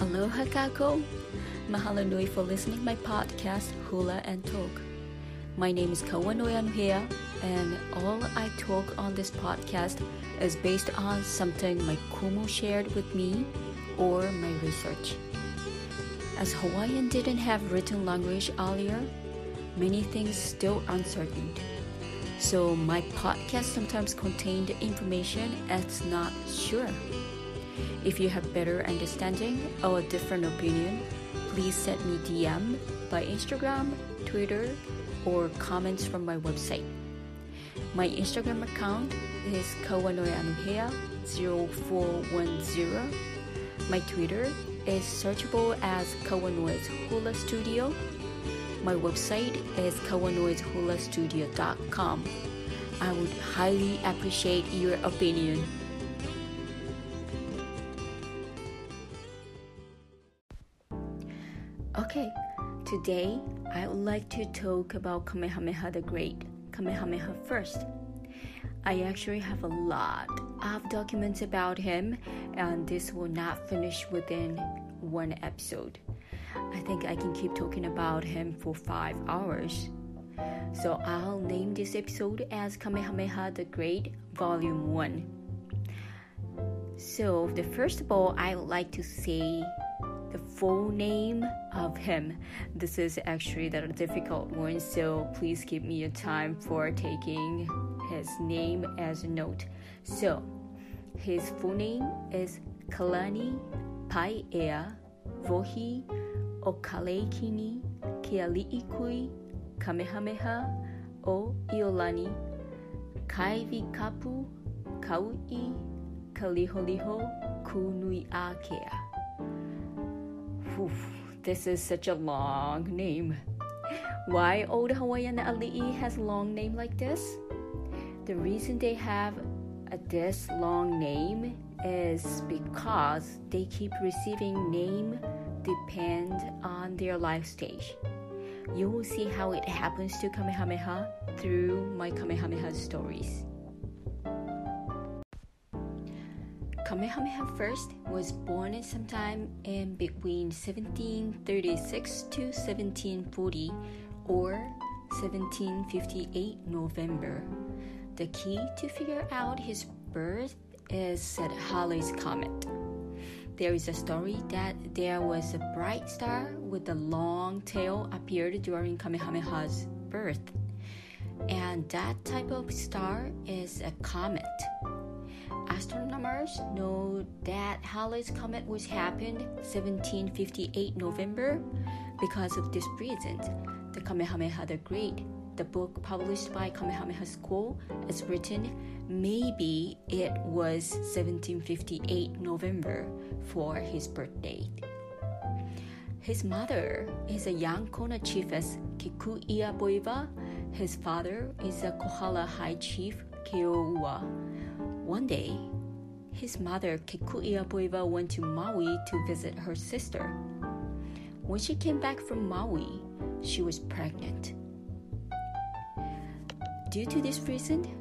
Aloha kakou. Mahalo nui for listening my podcast Hula and Talk. My name is Kawanoe Anuhea, and all I talk on this podcast is based on something my kumu shared with me or my research. As Hawaiian didn't have written language earlier, many things still uncertain. So my podcast sometimes contained information that's not sure. If you have better understanding or a different opinion, please send me DM by Instagram, Twitter, or comments from my website. My Instagram account is kawanoeanuhea0410. My Twitter is searchable as Kawanoe's Hula Studio. My website is kawanoeshulastudio.com. I would highly appreciate your opinion. Today I would like to talk about Kamehameha the Great, Kamehameha first. I actually have a lot of documents about him, and this will not finish within one episode. I think I can keep talking about him for five hours. So I'll name this episode as Kamehameha the Great, Volume 1. So, the first of all, I would like to say the full name of him. This is actually the difficult one, so please give me a time for taking his name as a note. So, his full name is Kalani Paiea Vohi Okaleikini Keali'ikui Kamehameha o Iolani Kaivi Kapu Kau'i Kaliholiho Kunui Akea. Whew, this is such a long name. Why old Hawaiian ali'i has a long name like this? The reason they have a, this long name is because they keep receiving name depend on their life stage. You will see how it happens to Kamehameha through my Kamehameha stories. Kamehameha I was born sometime in between 1736 to 1740 or 1758 November. The key to figure out his birth is said Halley's Comet. There is a story that there was a bright star with a long tail appeared during Kamehameha's birth. And that type of star is a comet. Astronomers know that Halley's Comet was happened 1758 November because of this reason. The Kamehameha the Great, the book published by Kamehameha School, is written maybe it was 1758 November for his birthday. His mother is a young Kona chiefess Kekuiapoiwa. His father is a Kohala High Chief Keoua. One day, his mother Kekuiapoiwa went to Maui to visit her sister. When she came back from Maui, she was pregnant. Due to this reason,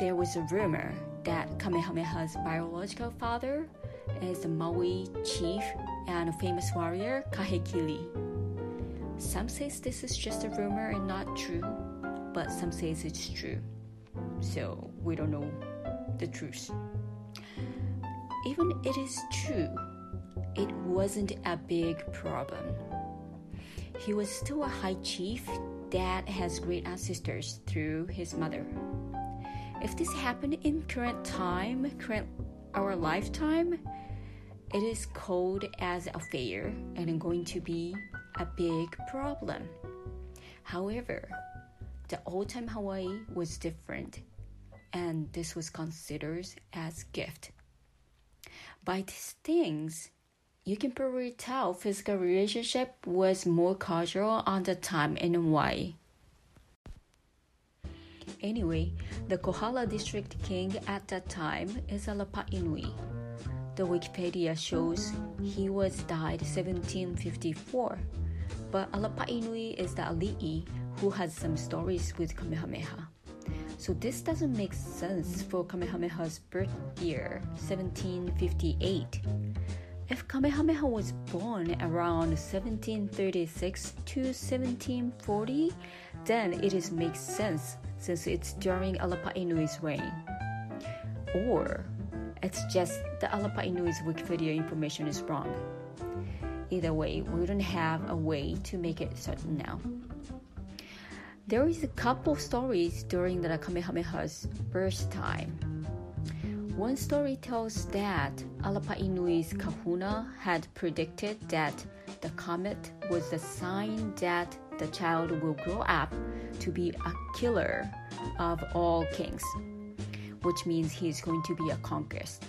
there was a rumor that Kamehameha's biological father is the Maui chief and a famous warrior Kahekili. Some says this is just a rumor and not true, but some says it's true. So we don't know the truth. Even it is true, it wasn't a big problem. He was still a high chief that has great ancestors through his mother. If this happened in current time, current our lifetime, it is called as a failure and going to be a big problem. However, the old time Hawaii was different, and this was considered as gift. By these things, you can probably tell physical relationship was more casual on the time in Hawaii. Anyway, the Kohala district king at that time is Alapa'inui. The Wikipedia shows he was died 1754, but Alapa'inui is the ali'i who has some stories with Kamehameha. So this doesn't make sense for Kamehameha's birth year, 1758. If Kamehameha was born around 1736 to 1740, then it is makes sense since it's during Alapa'inui's reign. Or it's just the Alapa'inui's Wikipedia information is wrong. Either way, we don't have a way to make it certain now. There is a couple of stories during the Kamehameha's birth time. One story tells that Alapa'inui's kahuna had predicted that the comet was a sign that the child will grow up to be a killer of all kings, which means he's going to be a conquest.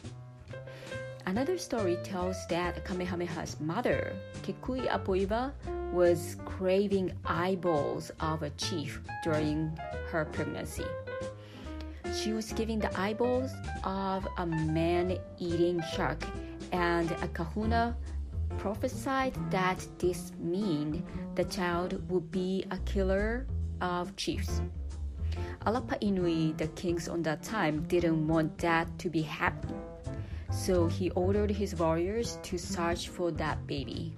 Another story tells that Kamehameha's mother, Kekuiapoiwa, was craving eyeballs of a chief during her pregnancy. She was giving the eyeballs of a man eating shark, and a kahuna prophesied that this meant the child would be a killer of chiefs. Alapa'inui, the kings on that time, didn't want that to be happening. So he ordered his warriors to search for that baby.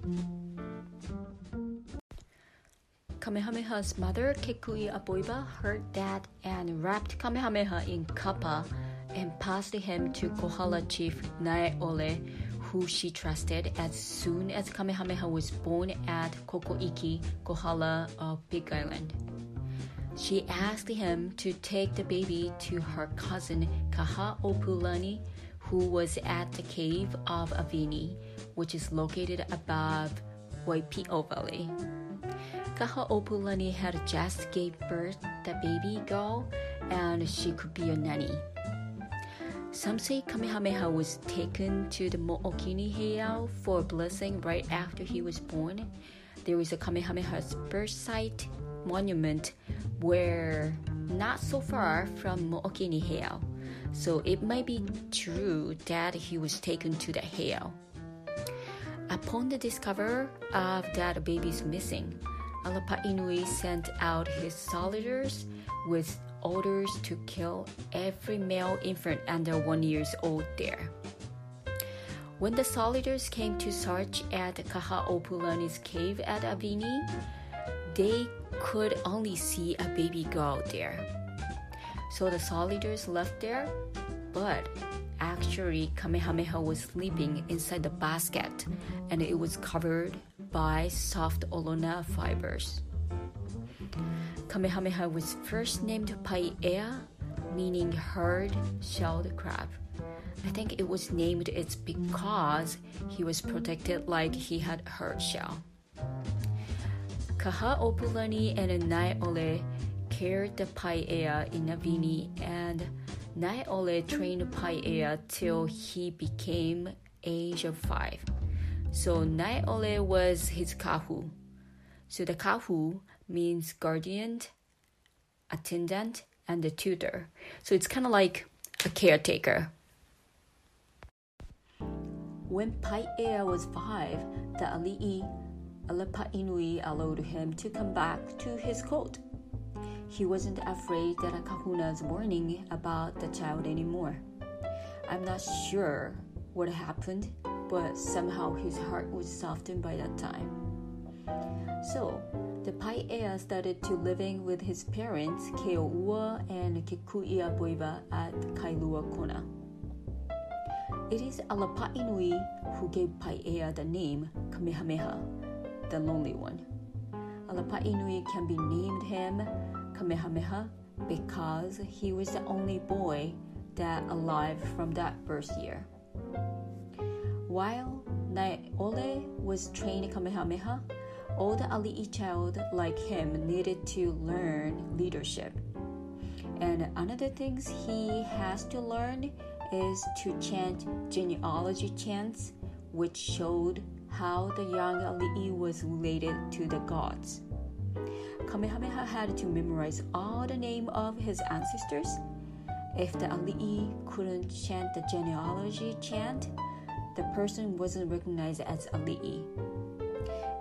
Kamehameha's mother, Kekuiapoiwa, heard that and wrapped Kamehameha in kapa and passed him to Kohala chief Naeole, who she trusted as soon as Kamehameha was born at Kokoiki, Kohala of Big Island. She asked him to take the baby to her cousin Kahaopulani, who was at the cave of Avini, which is located above Waipio Valley. Kahaopulani had just gave birth the baby girl and she could be a nanny. Some say Kamehameha was taken to the Mo'okini heiau for a blessing right after he was born. There is a Kamehameha's birth site monument where not so far from Mo'okini heiau. So it might be true that he was taken to the heiau. Upon the discovery of that baby's missing, Alapa'inui sent out his soldiers with orders to kill every male infant under one years old there. When the soldiers came to search at Kahaopulani's cave at Avini, they could only see a baby girl there. So the soldiers left there, but actually Kamehameha was sleeping inside the basket and it was covered by soft olona fibers. Kamehameha was first named Paiea, meaning hard-shelled crab. I think it was named it because he was protected like he had hard shell. Kahaopulani and Naeole the Paiea in Avini and Naeole trained Paiea till he became age of five. So Naeole was his kahu. So the kahu means guardian, attendant, and the tutor. So it's kind of like a caretaker. When Paiea was five, the Ali'i Alapa'inui allowed him to come back to his court. He wasn't afraid that a kahuna's warning about the child anymore. I'm not sure what happened, but somehow his heart was softened by that time. So, the Paiea started to living with his parents, Keo'ua and Kekuiapoiwa at Kailua Kona. It is Alapa'inui who gave Paiea the name Kamehameha, the lonely one. Alapa'inui can be named him Kamehameha because he was the only boy that alive from that first year. While Naeole was trained Kamehameha, all the Ali'i child like him needed to learn leadership. And another things he has to learn is to chant genealogy chants, which showed how the young Ali'i was related to the gods. Kamehameha had to memorize all the name of his ancestors. If the Ali'i couldn't chant the genealogy chant, the person wasn't recognized as ali'i.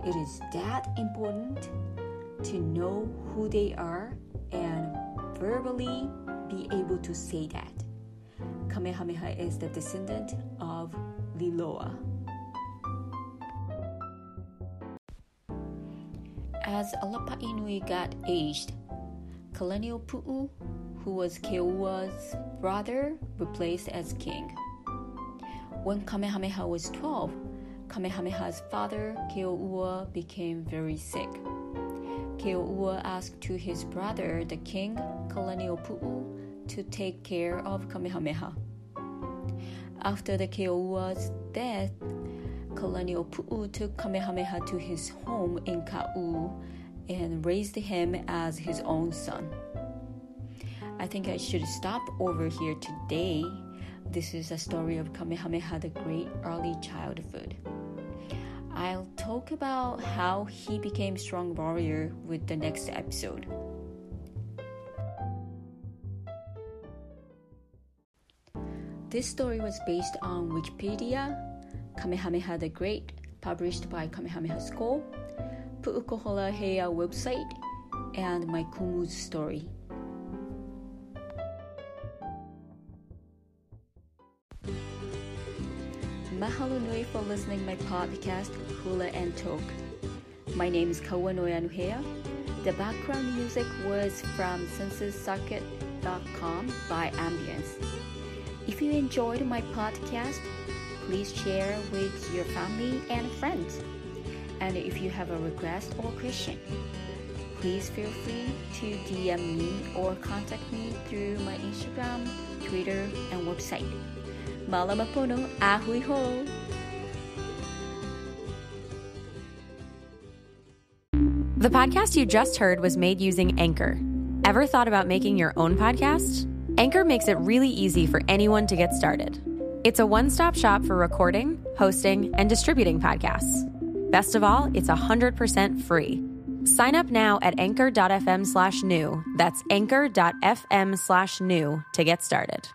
It is that important to know who they are and verbally be able to say that. Kamehameha is the descendant of Liloa. As Alapainui got aged, Kalaniʻopuʻu, who was Keoua's brother, replaced as king. When Kamehameha was 12, Kamehameha's father, Keoua, became very sick. Keoua asked to his brother, the king, Kalaniʻopuʻu, to take care of Kamehameha. After the Keoua's death, Kalaniʻopuʻu took Kamehameha to his home in Kau and raised him as his own son. I think I should stop over here today. This is a story of Kamehameha the Great early childhood. I'll talk about how he became strong warrior with the next episode. This story was based on Wikipedia, Kamehameha the Great, published by Kamehameha School, Pu'ukohola Heiau website, and my Kumu's story. Mahalo nui for listening my podcast Hula and Talk. My name is Kawanoe Anuhea. The background music was from censussocket.com by Ambience. If you enjoyed my podcast, please share with your family and friends. And if you have a request or question, please feel free to DM me or contact me through my Instagram, Twitter, and website. Malamapono ahui ho! The podcast you just heard was made using Anchor. Ever thought about making your own podcast? Anchor makes it really easy for anyone to get started. It's a one stop shop for recording, hosting, and distributing podcasts. Best of all, it's 100% free. Sign up now at anchor.fm slash new. That's anchor.fm slash new to get started.